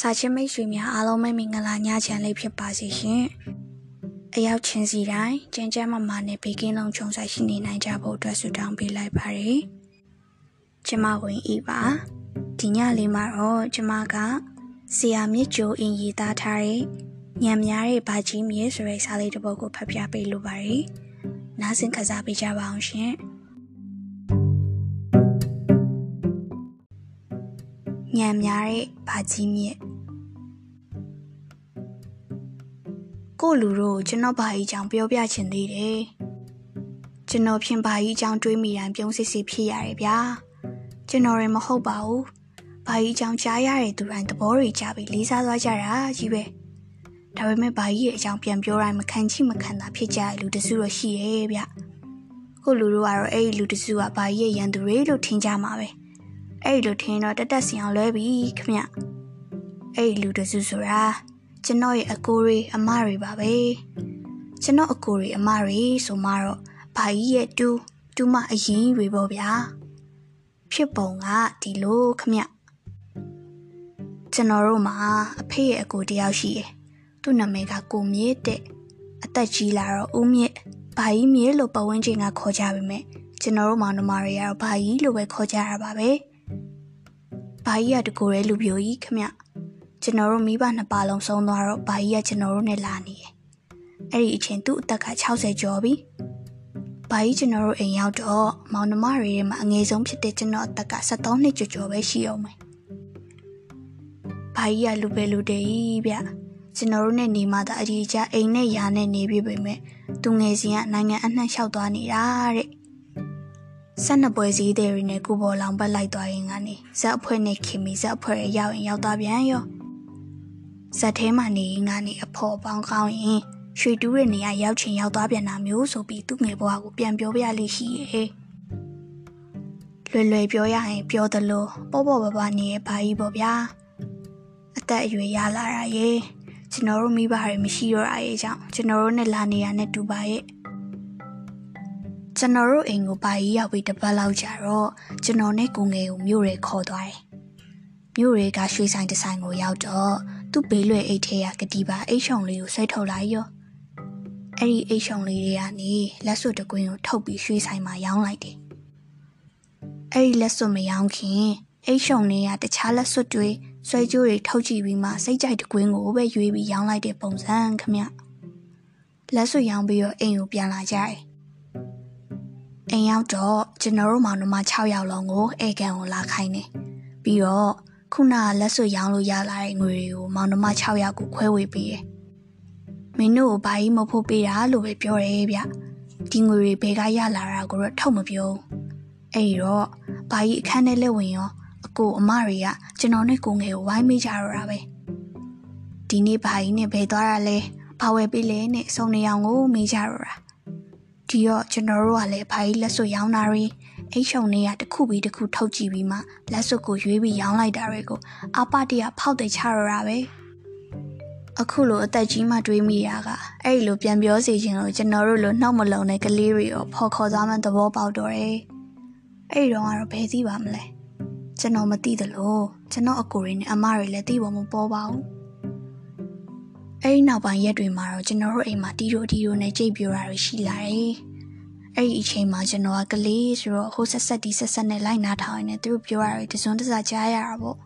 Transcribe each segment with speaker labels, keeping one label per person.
Speaker 1: စာချင်းမိတ်ဆွေများအားလုံးပဲမင်္ဂလာညချမ်းလေးဖြစ်ပါစေရှင်။အရောက်ချင်းစီတိုင်းကျန်းကျန်းမာမာနဲ့ဘေးကင်းလုံးခြုံဆိုင်ရှိနေနိုင်ကြဖို့အတွက်ဆုတောင်းပေးလိုက်ပါရစေ။ကျမဝင်ဤပါ။ဒီညလေးမှာတော့ကျမကဆရာမြင့်ကျိုးအင်ရီသားထားတဲ့ညံများတဲ့ဘာကြီးမြေဆိုတဲ့စာလေးတစ်ပုဒ်ကိုဖတ်ပြပေးလိုပါရစေ။နားဆင်ခစားပေးကြပါအောင်ရှင်။ညံများတဲ့ဘာကြီးမြင့် ကိုလူတို့ကျွန်တော်ဘာကြီးကြောင့်ပြောပြချင်သေးတယ်ကျွန်တော်ဖြင့်ဘာကြီးကြောင့်တွေးမိတိုင်းပြုံးစစ်စစ်ဖြစ်ရတယ်ဗျာကျွန်တော်ရင်မဟုတ်ပါဘူးဘာကြီးကြောင့်ကြားရတဲ့သူတိုင်းသဘောတွေကြပြီးလေးစားသွားကြတာကြီးပဲဒါပေမဲ့ဘာကြီးရဲ့အကြောင်းပြန်ပြောတိုင်းမခံချိမခံတာဖြစ်ကြတဲ့လူတစုတော့ရှိရဲ့ဗျကိုလူတို့ကတော့အဲ့ဒီလူတစုကဘာကြီးရဲ့ရန်သူတွေလို့ထင်ကြမှာပဲအဲ့ဒီလိုထင်တော့တက်တက်စီအောင်လွဲပြီခမအဲ့ဒီလူတစုဆိုတာ ကျွန်တော်ရဲ့အကိုတွေအမတွေပါပဲကျွန်တော်အကိုတွေအမတွေဆိုမှတော့ဘာကြီးရဲ့တူတူမအရင်တွေပေါ့ဗျာဖြစ်ပုံကဒီလိုခမကျွန်တော်တို့မှာအဖေရဲ့အကိုတယောက်ရှိတယ်သူ့နာမည်ကကိုမြင့်တဲ့အသက်ကြီးလာတော့ဦးမြင့်ဘာကြီးမြင့်လို့ပဝန်းကျင်ကခေါ်ကြပါမယ်ကျွန်တော်တို့မောင်နှမတွေကတော့ဘာကြီးလို့ပဲခေါ်ကြရပါပဲဘာကြီးကတကိုယ်ရဲ့လူပြိုကြီးခမ ကျွန်တော်တို့မိဘနှစ်ပါလုံးဆုံးသွားတော့ဘာကြီးကကျွန်တော်တို့နဲ့လာနေတယ်အဲ့ဒီအချိန်သူ့အသက်က60ကျော်ပြီဘာကြီးကျွန်တော်တို့အိမ်ရောက်တော့မောင်နှမတွေထဲမှာအငယ်ဆုံးဖြစ်တဲ့ကျွန်တော်အသက်က73နှစ်ကျော်ကျော်ပဲရှိအောင်မယ်ဘာကြီးကလူပဲလူတည်းဗျကျွန်တော်တို့နဲ့နေမှသာအကြီးကြအိမ်နဲ့ယာနဲ့နေပြီပဲမဲ့သူငယ်စဉ်ကနိုင်ငံအနှံ့လျှောက်သွားနေတာတဲ့ဆက်နှစ်ပွဲစည်းတွေနဲ့ကိုပေါ်လောင်ပတ်လိုက်သွားရင်ကနေဇက်အဖွဲ့နဲ့ခင်မီဇက်အဖွဲ့ရဲ့ရောက်ရင်ရောက်သွားပြန်ရော ဇက်ထဲမှာနေရင်ကနေအဖော်ပေါင်းကောင်းရင်ရွှေတူးတဲ့နေရာရောက်ချင်ရောက်သွားပြန်တာမျိုးဆိုပြီးသူ့ငယ်ဘွားကိုပြန်ပြောပြလိမ့်ရှိရဲ့လွယ်လွယ်ပြောရရင်ပြောသလိုပေါ့ပေါ့ပါပါနေရဲ့ဘာကြီးပေါ့ဗျာအသက်အရွယ်ရလာတာရဲ့ကျွန်တော်တို့မိဘတွေမရှိတော့တာရဲ့ကြောင့်ကျွန်တော်တို့နဲ့လာနေရတဲ့တူပါရဲ့ကျွန်တော်တို့အိမ်ကိုဘာကြီးရောက်ပြီးတပတ်လောက်ကြာတော့ကျွန်တော်နဲ့ကိုငယ်ကိုမြို့ရဲခေါ်သွားတယ်မြို့ရဲကရွှေဆိုင်တစ်ဆိုင်ကိုရောက်တော့ သူ့ဘေးလွယ်အိတ်ထဲကကတိပါအိတ်ရှုံလေးကိုဆွဲထုတ်လိုက်ရောအဲ့ဒီအိတ်ရှုံလေးတွေကနေလက်စွပ်တကွင်းကိုထုတ်ပြီးရွှေဆိုင်မှာရောင်းလိုက်တယ်အဲ့ဒီလက်စွပ်မရောင်းခင်အိတ်ရှုံလေးကတခြားလက်စွပ်တွေဆွဲကြိုးတွေထုတ်ကြည့်ပြီးမှစိတ်ကြိုက်တကွင်းကိုပဲရွေးပြီးရောင်းလိုက်တဲ့ပုံစံခမလက်စွပ်ရောင်းပြီးတော့အိမ်ကိုပြန်လာကြတယ်အိမ်ရောက်တော့ကျွန်တော်တို့မောင်နှမ6ယောက်လုံးကိုဧကန်ကိုလာခိုင်းတယ်ပြီးတော့ ခုနကလက်စွပ်ရောင်းလို့ရလာတဲ့ငွေတွေကိုမောင်နှမ6ယောက်ကိုခွဲဝေပေးတယ်။မင်းတို့ကိုဘာကြီးမဖို့ပေးတာလို့ပဲပြောတယ်ဗျ။ဒီငွေတွေဘယ်ကရလာတာကိုတော့ထုတ်မပြော။အဲ့တော့ဘာကြီးအခန်းထဲလက်ဝင်ရောအကိုအမတွေကကျွန်တော်နဲ့ကိုငယ်ကိုဝိုင်းမိကြတော့တာပဲ။ဒီနေ့ဘာကြီးနဲ့ဘယ်သွားတာလဲ။ဘာဝယ်ပေးလဲနဲ့စုံနေအောင်ကိုမေးကြတော့တာ။ဒီတော့ကျွန်တော်တို့ကလည်းဘာကြီးလက်စွပ်ရောင်းတာတွေ အိတ်ရှုံတွေကတစ်ခုပြီးတစ်ခုထုတ်ကြည့်ပြီးမှလက်စွပ်ကိုရွေးပြီးရောင်းလိုက်တာတွေကိုအပတရဖောက်တဲ့ချရတာပဲအခုလိုအသက်ကြီးမှတွေးမိရကအဲ့ဒီလိုပြန်ပြောစီခြင်းလို့ကျွန်တော်တို့လိုနှောက်မလုံတဲ့ကလေးတွေရောဖော်ခေါ်သွားမှသဘောပေါက်တော့တယ်အဲ့ဒီတော့ကတော့ဘယ်သိပါမလဲကျွန်တော်မသိသလိုကျွန်တော်အကိုတွေနဲ့အမတွေလည်းသိဖို့မပေါ်ပါဘူးအဲ့ဒီနောက်ပိုင်းရက်တွေမှာတော့ကျွန်တော်တို့အိမ်မှာတီတိုတီတိုနဲ့ကြိတ်ပြိုတာတွေရှိလာတယ် အဲ့ဒီအချိန်မှာကျွန်တော်ကကလေးဆိုတော့ဟိုဆက်ဆက်ဒီဆက်ဆက်နဲ့လိုက်နာထောင်နေသူတို့ပြောရတယ်တစွန်းတစားကြားရတာပေါ့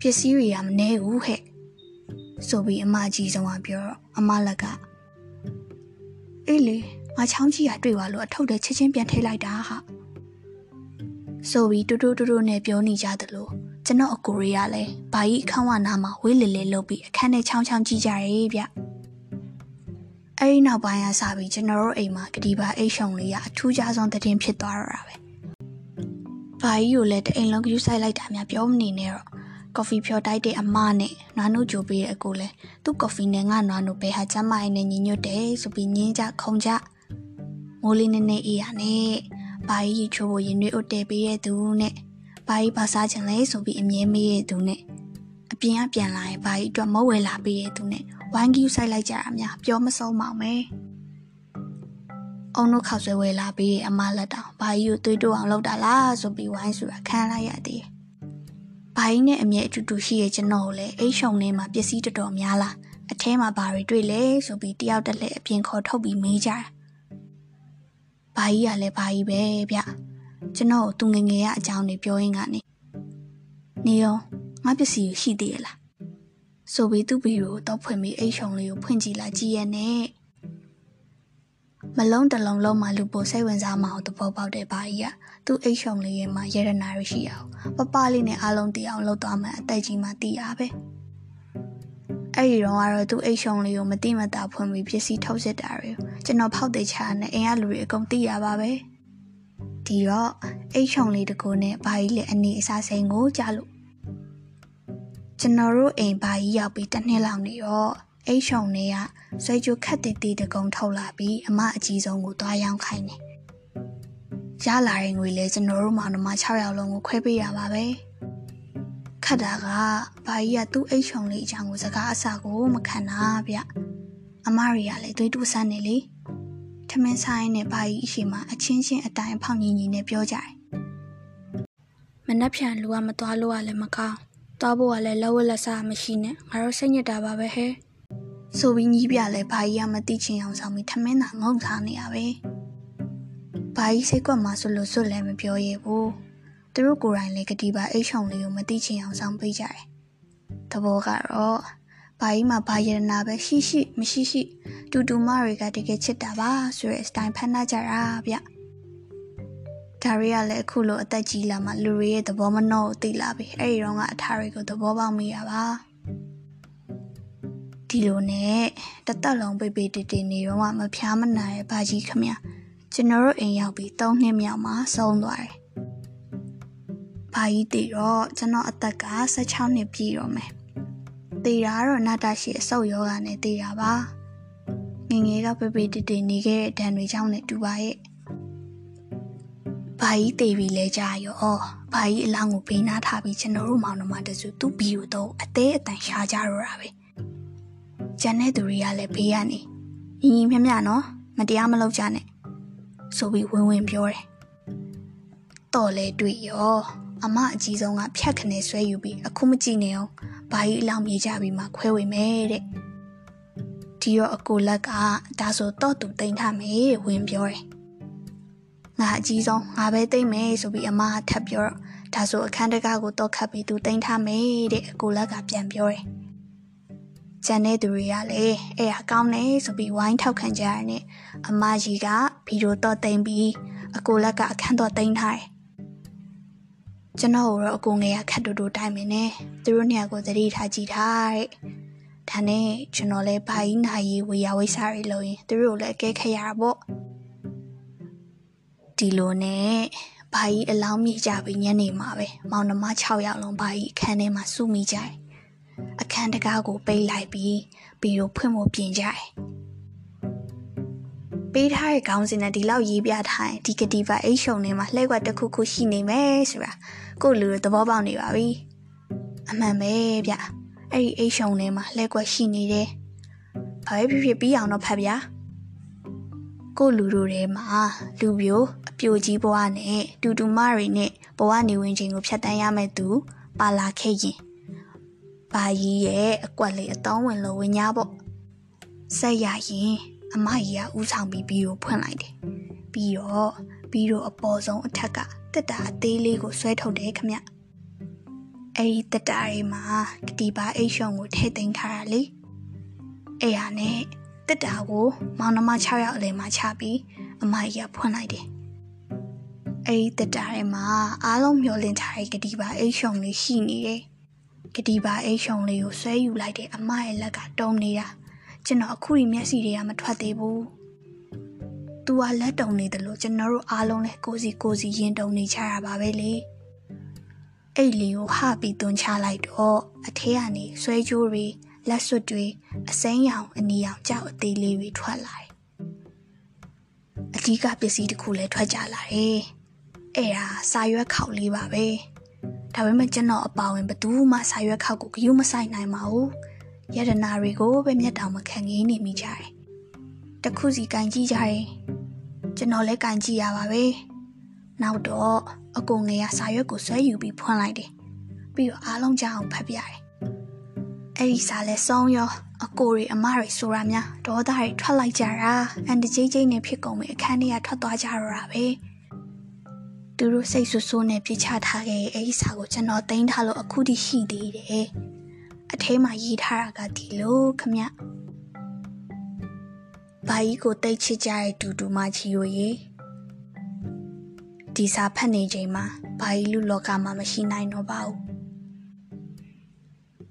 Speaker 1: ပစ္စည်းတွေကမနေဘူးဟဲ့ဆိုပြီးအမကြီးဆုံးကပြောတော့အမလက်ကအေးလေငါချောင်းကြီးကတွေ့သွားလို့အထုပ်တဲ့ချက်ချင်းပြန်ထိလိုက်တာဟာဆိုပြီးတူတူတူတူနဲ့ပြောနေကြသလိုကျွန်တော်အကိုရီကလည်းဘာကြီးအခန်းဝနာမှာဝေးလေလေလုပ်ပြီးအခန်းထဲချောင်းချောင်းကြည့်ကြရဲဗျ အဲ့ဒီနောက်ပိုင်းကစပြီးကျွန်တော်တို့အိမ်မှာကတိပါအိတ်ရှုံလေးကအထူးခြားဆုံးသတင်းဖြစ်သွားတော့တာပဲ။ဘာကြီးကိုလည်းတအိမ်လုံးယူဆိုင်လိုက်တာများပြောမနေနဲ့တော့ကော်ဖီဖြော်တိုက်တဲ့အမနဲ့နွားနို့ကြိုပေးတဲ့အကိုလည်းသူ့ကော်ဖီနဲ့ငါနွားနို့ပဲဟာကျမအိမ်နဲ့ညီညွတ်တယ်ဆိုပြီးညင်းကြခုံကြမိုးလေးနဲ့နဲ့အေးရနဲ့ဘာကြီးချိုးဖို့ရင်တွေဥတဲပေးတဲ့သူနဲ့ဘာကြီးဘာစားချင်လဲဆိုပြီးအမြဲမေးတဲ့သူနဲ့အ ပြင်ကပြန်လာရင်ဘာကြီးအတွက်မဝယ်လာပေးတဲ့သူနဲ့ဝိုင်းကြီးဆိုင်လိုက်ကြတာများပြောမဆုံးပါမယ်။အောင်တို့ခောက်ဆွဲဝဲလာပြီးအမလက်တောင်ဘာကြီးကိုသွေးတိုးအောင်လုပ်တာလားဆိုပြီးဝိုင်းဆိုတာခံလိုက်ရသေးတယ်။ဘာဘာကြီးနဲ့အမြဲအတူတူရှိရဲ့ကျွန်တော်ကိုလည်းအိတ်ရှုံထဲမှာပစ္စည်းတော်တော်များလားအထဲမှာဘာတွေတွေ့လဲဆိုပြီးတယောက်တစ်လက်အပြင်ခေါ်ထုတ်ပြီးမေးကြတာဘာကြီးကလည်းဘာကြီးပဲဗျကျွန်တော်သူငငယ်ရအကြောင်းတွေပြောရင်းကနေနေရော ငါပစ္စည်းကိုရှိသေးရလားဆိုပြီးသူ့ဘီကိုတော့ဖွင့်ပြီးအိတ်ရှုံလေးကိုဖွင့်ကြည့်လာကြည့်ရနဲ့မလုံးတလုံးလုံးမှလူပိုစိတ်ဝင်စားမအောင်သဘောပေါက်တဲ့ဘာကြီးကသူ့အိတ်ရှုံလေးရဲ့မှာရတနာရရှိအောင်ပပလေးနဲ့အားလုံးတည်အောင်လုပ်သွားမှအသက်ကြီးမှတည်ရပဲအဲ့ဒီတော့ကတော့သူ့အိတ်ရှုံလေးကိုမတိမတာဖွင့်ပြီးပစ္စည်းထုတ်စစ်တာတွေကိုကျွန်တော်ဖောက်တဲ့ချာနဲ့အိမ်ကလူတွေအကုန်သိရပါပဲဒီတော့အိတ်ရှုံလေးတကူနဲ့ဘာကြီးလည်းအနေအစားစိန်ကိုကြားလို့ ကျွန်တော်တို့အိမ်ဘာကြီးရောက်ပြီးတစ်နှစ်လောက်နေတော့အိတ်ရှုံလေးကဆွဲကြိုခတ်တီတီတကုံထုတ်လာပြီးအမအကြီးဆုံးကိုတွားရောင်းခိုင်းတယ်ရလာတဲ့ငွေလဲကျွန်တော်တို့မောင်နှမ6ယောက်လုံးကိုခွဲပေးရပါပဲခတ်တာကဘာကြီးကသူ့အိတ်ရှုံလေးအကြောင်းကိုစကားအစကိုမခံတာဗျအမရီကလည်းသွေးတူဆန်းနေလေထမင်းဆိုင်နဲ့ဘာကြီးအရှိမအချင်းချင်းအတိုင်းဖောင်ညီညီနဲ့ပြောကြတယ်မနှက်ဖြန်လူကမသွားလို့ကလည်းမကောင်း သွားဖို့ကလည်းလက်ဝက်လက်စားမရှိနဲ့ငါတို့စိတ်ညစ်တာပါပဲဟဲ့ဆိုပြီးညီးပြလဲဘာကြီးကမသိချင်အောင်ဆောင်ပြီးထမင်းသာငုံထားနေရပဲဘာကြီးစိတ်ကွက်မှာဆိုလို့စွတ်လည်းမပြောရဘူးသူတို့ကိုယ်တိုင်လည်းကတိပါအိတ်ရှုံလေးကိုမသိချင်အောင်ဆောင်ပေးကြတယ်တဘောကတော့ဘာကြီးမှာဘာရတနာပဲရှိရှိမရှိရှိ တူတူမတွေကတကယ်ချစ်တာပါဆိုရဲစတိုင်ဖန်နာကြတာဗျ ဒါရီကလည်းအခုလိုအသက်ကြီးလာမှလူတွေရဲ့သဘောမနှောကိုသိလာပြီအဲ့ဒီတော့ကအထာတွေကိုသဘောပေါက်မိရပါဒီလိုနဲ့တသက်လုံးပိတ်ပိတ်တေတေနေတော့မှမဖျားမနာရဲ့ဘာကြီးခမကျွန်တော်တို့အိမ်ရောက်ပြီး၃နှစ်မြောက်မှဆုံးသွားတယ်ဘာကြီးတည်တော့ကျွန်တော်အသက်က16နှစ်ပြည့်တော့မယ်တည်တာကတော့နာတာရှိအဆုတ်ယောဂနဲ့တည်တာပါငငယ်ကပိတ်ပိတ်တေတေနေခဲ့တဲ့ဒဏ်တွေကြောင့်လည်းတူပါရဲ့ ဘာကြီးတည်ပြီးလဲကြရောဘာကြီးအလောင်းကိုပေးနာထားပြီးကျွန်တော်တို့မောင်နှမတစုသူ့ဘီကိုတော့အသေးအတန်ရှားကြတော့တာပဲကျန်တဲ့သူတွေကလည်းဘေးကနေညီညီမြမြနော်မတရားမလုပ်ကြနဲ့ဆိုပြီးဝင်းဝင်းပြောတယ်တော်လဲတွေ့ရောအမအကြီးဆုံးကဖြတ်ခနဲ့ဆွဲယူပြီးအခုမကြည့်နေအောင်ဘာကြီးအလောင်းမြေကြပြီးမှခွဲဝေမယ်တဲ့ဒီတော့အကိုလက်ကဒါဆိုတော့သူတိန်ထားမယ်တဲ့ဝင်းပြောတယ် ငါအကြီးဆုံးငါပဲတိတ်မယ်ဆိုပြီးအမကထပ်ပြောတော့ဒါဆိုအခန်းတကားကိုတော့ခတ်ပြီးသူတိန်ထားမယ်တဲ့အကိုလက်ကပြန်ပြောတယ်။ကျန်တဲ့သူတွေကလည်းအဲ့ဟာကောင်းတယ်ဆိုပြီးဝိုင်းထောက်ခံကြရတဲ့အမကြီးကဗီဒီယိုတော့တိန်ပြီးအကိုလက်ကအခန်းတော့တိန်ထားတယ်။ကျွန်တော်တို့အကိုငယ်ကခတ်တူတူတိုင်မင်းနဲ့သူတို့နှစ်ယောက်ကိုသတိထားကြည့်ထားတဲ့။ဒါနဲ့ကျွန်တော်လည်းဘာကြီးနာရီဝေယဝိစားတွေလုပ်ရင်သူတို့လည်းအကဲခက်ရတာပေါ့။ ဒီလိုနဲ့ဘာကြီးအလောင်းမိကြပြီးညနေမှာပဲမောင်နှမ6ယောက်လုံးဘာကြီးအခန်းထဲမှာစုမိကြတယ်အခန်းတကားကိုပိတ်လိုက်ပြီးပြီးတော့ဖွင့်ဖို့ပြင်ကြတယ်ပေးထားတဲ့ခေါင်းစဉ်နဲ့ဒီလောက်ရေးပြထားရင်ဒီကတိပါအိတ်ရှုံထဲမှာလှည့်ကွက်တစ်ခုခုရှိနေမယ်ဆိုတာကိုလူတို့သဘောပေါက်နေပါပြီအမှန်ပဲဗျအဲ့ဒီအိတ်ရှုံထဲမှာလှည့်ကွက်ရှိနေတယ်ဘာပဲဖြစ်ဖြစ်ပြီးအောင်တော့ဖတ်ဗျာ ကိုလူတို့ထဲမှာလူပြိုအပြိုကြီးဘဝနဲ့တူတူမတွေနဲ့ဘဝနေဝင်ခြင်းကိုဖြတ်တန်းရမယ့်သူပါလာခဲ့ရင်ဘာကြီးရဲ့အကွက်လေးအတောင်းဝင်လို့ဝင်ညာပေါ့ဆက်ရရင်အမကြီးကဥဆောင်ပြီးပြီးကိုဖွင့်လိုက်တယ်ပြီးတော့ပြီးတော့အပေါ်ဆုံးအထက်ကတက်တာအသေးလေးကိုဆွဲထုတ်တယ်ခမအဲ့ဒီတက်တာတွေမှာကတိပါအိတ်ရှုံကိုထည့်သိမ်းထားတာလေအဲ့ဟာနဲ့ တက်တာကိုမောင်နှမ6ယောက်အလယ်မှာချပြီးအမကြီးကဖွင့်လိုက်တယ်အဲ့ဒီတက်တာထဲမှာအားလုံးမျောလင့်ထားတဲ့ကတိပါအိတ်ရှုံလေးရှိနေတယ်ကတိပါအိတ်ရှုံလေးကိုဆွဲယူလိုက်တဲ့အမရဲ့လက်ကတုံနေတာကျွန်တော်အခုဒီမျက်စိတွေကမထွက်သေးဘူး။ "तू ကလက်တုံနေတယ်လို့ကျွန်တော်တို့အားလုံးလဲကိုစီကိုစီရင်တုံနေကြတာပါပဲလေ။အဲ့လီကိုဟပြီးသွန်းချလိုက်တော့အထဲကနေဆွဲကြိုးတွေ လက်စွပ်တွေအစိမ်းရောင်အနီရောင်ကြောက်အသေးလေးတွေထွက်လာတယ်။အဓိကပစ္စည်းတစ်ခုလည်းထွက်ကြလာတယ်။အဲ့ဒါစာရွက်ခေါက်လေးပါပဲ။ဒါပေမဲ့ကျွန်တော်အပါဝင်ဘသူမှစာရွက်ခေါက်ကိုဂယုမဆိုင်နိုင်ပါဘူး။ယတနာတွေကိုပဲမျက်တောင်မခံငင်းနေမိကြတယ်။တခုစီကန်ကြည့်ကြတယ်။ကျွန်တော်လည်းကန်ကြည့်ရပါပဲ။နောက်တော့အကုန်ငယ်ကစာရွက်ကိုဆွဲယူပြီးဖွင့်လိုက်တယ်။ဘပြီးတော့အားလုံးကြအောင်ဖတ်ပြတယ် အဲ့ဒီစာလဲစောင်းရောအကိုတွေအမတွေဆိုတာများဒေါသတွေထွက်လိုက်ကြတာအန်တကြီးကြီးနဲ့ဖြစ်ကုန်ပြီအခန်းထဲကထွက်သွားကြတော့တာပဲသူတို့စိတ်ဆူဆူနဲ့ပြစ်ချထားခဲ့အဲ့ဒီစာကိုကျွန်တော်တင်ထားလို့အခုထိရှိသေးတယ်အထဲမှာရေးထားတာကဒီလိုခမဘာကြီးကိုတိတ်ချစ်ကြတဲ့တူတူမကြီးတို့ရေဒီစာဖတ်နေချိန်မှာဘာကြီးလူလောကမှာမရှိနိုင်တော့ပါဘူး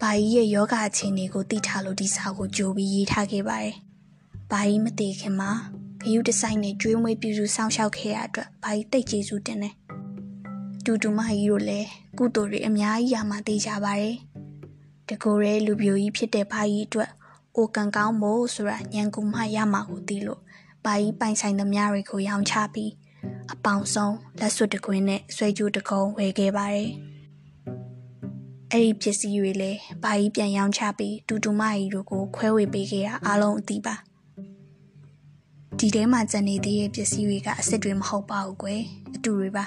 Speaker 1: ဘာကြီးရဲ့ယောဂအခြေအနေကိုသိထားလို့ဒီစာကိုကြိုပြီးရေးထားခဲ့ပါတယ်ဘာကြီးမတည်ခင်မှာဂယုတဆိုင်နဲ့ကျွေးမွေးပြုစုစောင့်ရှောက်ခဲ့ရအတွက်ဘာကြီးတိတ်ကျေးဇူးတင်တယ်တူတူမကြီးတို့လည်းကုသိုလ်တွေအများကြီးရမှသိကြပါတယ်တကိုယ်ရဲ့လူပြိုကြီးဖြစ်တဲ့ဘာကြီးအတွက်အိုကန်ကောင်းမို့ဆိုတာညံကူမှရမှာကိုသိလို့ဘာကြီးပိုင်ဆိုင်သမျှတွေကိုရောင်းချပြီးအပေါင်ဆုံးလက်စွပ်တကွင်းနဲ့ဆွဲကြိုးတကုံဝယ်ခဲ့ပါတယ်။ အဲ့ဒီပစ္စည်းတွေလည်းဘာကြီးပြန်ရောင်းချပြီးတူတူမကြီးတို့ကိုခွဲဝေပေးခဲ့တာအားလုံးအသိပါ။ဒီထဲမှာကျန်နေသေးတဲ့ပစ္စည်းတွေကအစ်စ်တွေမဟုတ်ပါဘူးကွယ်အတူတွေပါ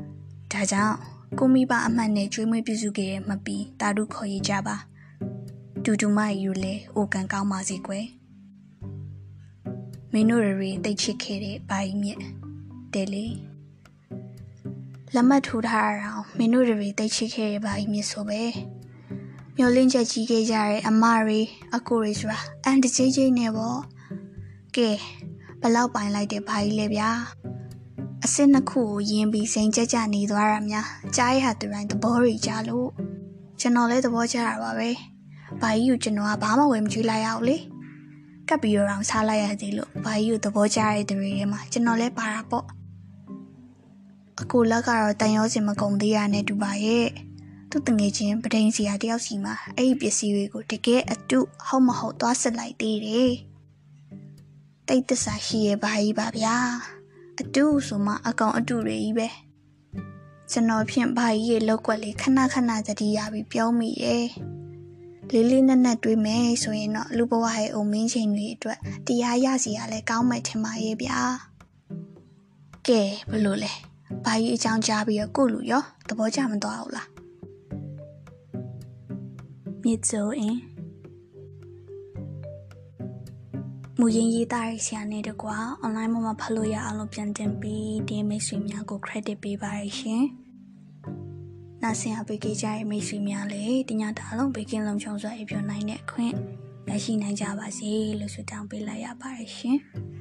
Speaker 1: ။ဒါကြောင့်ကိုမိဘအမှတ်နဲ့ကျွေးမွေးပြုစုခဲ့တဲ့မပီတာတို့ခေါ်ရကြပါ။တူတူမကြီးတို့လည်းအိုကန်ကောင်းပါစေကွယ်။မင်းတို့တွေတိတ်ချစ်ခဲ့တဲ့ဘာကြီးမြက်တယ်လေ လက်မှတ်ထိုးထားတာတော့မင်းတို့တွေတိတ်ချစ်ခဲ့ရပါ၏မြစ်ဆိုပဲမျောလင်းချက်ကြီးခဲ့ကြတဲ့အမတွေအကိုတွေဆိုတာအန်တကြီးကြီးနဲ့ပေါ့ကဲဘလောက်ပိုင်လိုက်တဲ့ဘာကြီးလဲဗျာအစစ်နှစ်ခုကိုယင်းပြီးစိန်ကြကြနေသွားတာများကြားရတဲ့တိုင်းသဘောတွေကြားလို့ကျွန်တော်လည်းသဘောကျတာပါပဲဘာကြီးကိုကျွန်တော်ကဘာမှဝယ်မကြည့်လိုက်ရအောင်လေကပ်ပြီးတော့စားလိုက်ရသေးလို့ဘာကြီးကိုသဘောကျတဲ့သူတွေထဲမှာကျွန်တော်လည်းပါတာပေါ့ အကိုလက်ကတော့တန်ရောစင်မကုန်သေးရနဲ့တူပါရဲ့သူတငယ်ချင်းပဒိန်စီယာတယောက်စီမှာအဲ့ဒီပစ္စည်းတွေကိုတကယ်အတုဟုတ်မဟုတ်သွားစစ်လိုက်သေးတယ်တိတ်တဆာရှိရဲ့ဘာကြီးပါဗျာအတုဆိုမှအကောင်အတုတွေကြီးပဲကျွန်တော်ဖြင့်ဘာကြီးရဲ့လောက်ွက်လေးခဏခဏသတိရပြီးပြောမိရဲ့လေးလေးနက်နက်တွေးမယ်ဆိုရင်တော့လူဘဝရဲ့အုံမင်းချိန်တွေအတွက်တရားရစီရလဲကောင်းမယ်ထင်ပါရဲ့ဗျာကဲဘလို့လဲ ဘာကြီးအကြောင်းကြားပြီးတော့ကိုလူရောသဘောကျမသွားဘူးလားမြစ်စိုးအင်းမူရင်းရေးသားရဆရာနဲ့တကွာ online မှာဖတ်လို့ရအောင်လို့ပြန်တင်ပြီးဒီမိတ်ဆွေများကို credit ပေးပါရရှင်။နာဆင်အပေးကြတဲ့မိတ်ဆွေများလည်းတညတာလုံးဘေကင်းလုံးချုံစွာအပြောနိုင်တဲ့အခွင့်ရရှိနိုင်ကြပါစေလို့ဆုတောင်းပေးလိုက်ရပါတယ်ရှင်။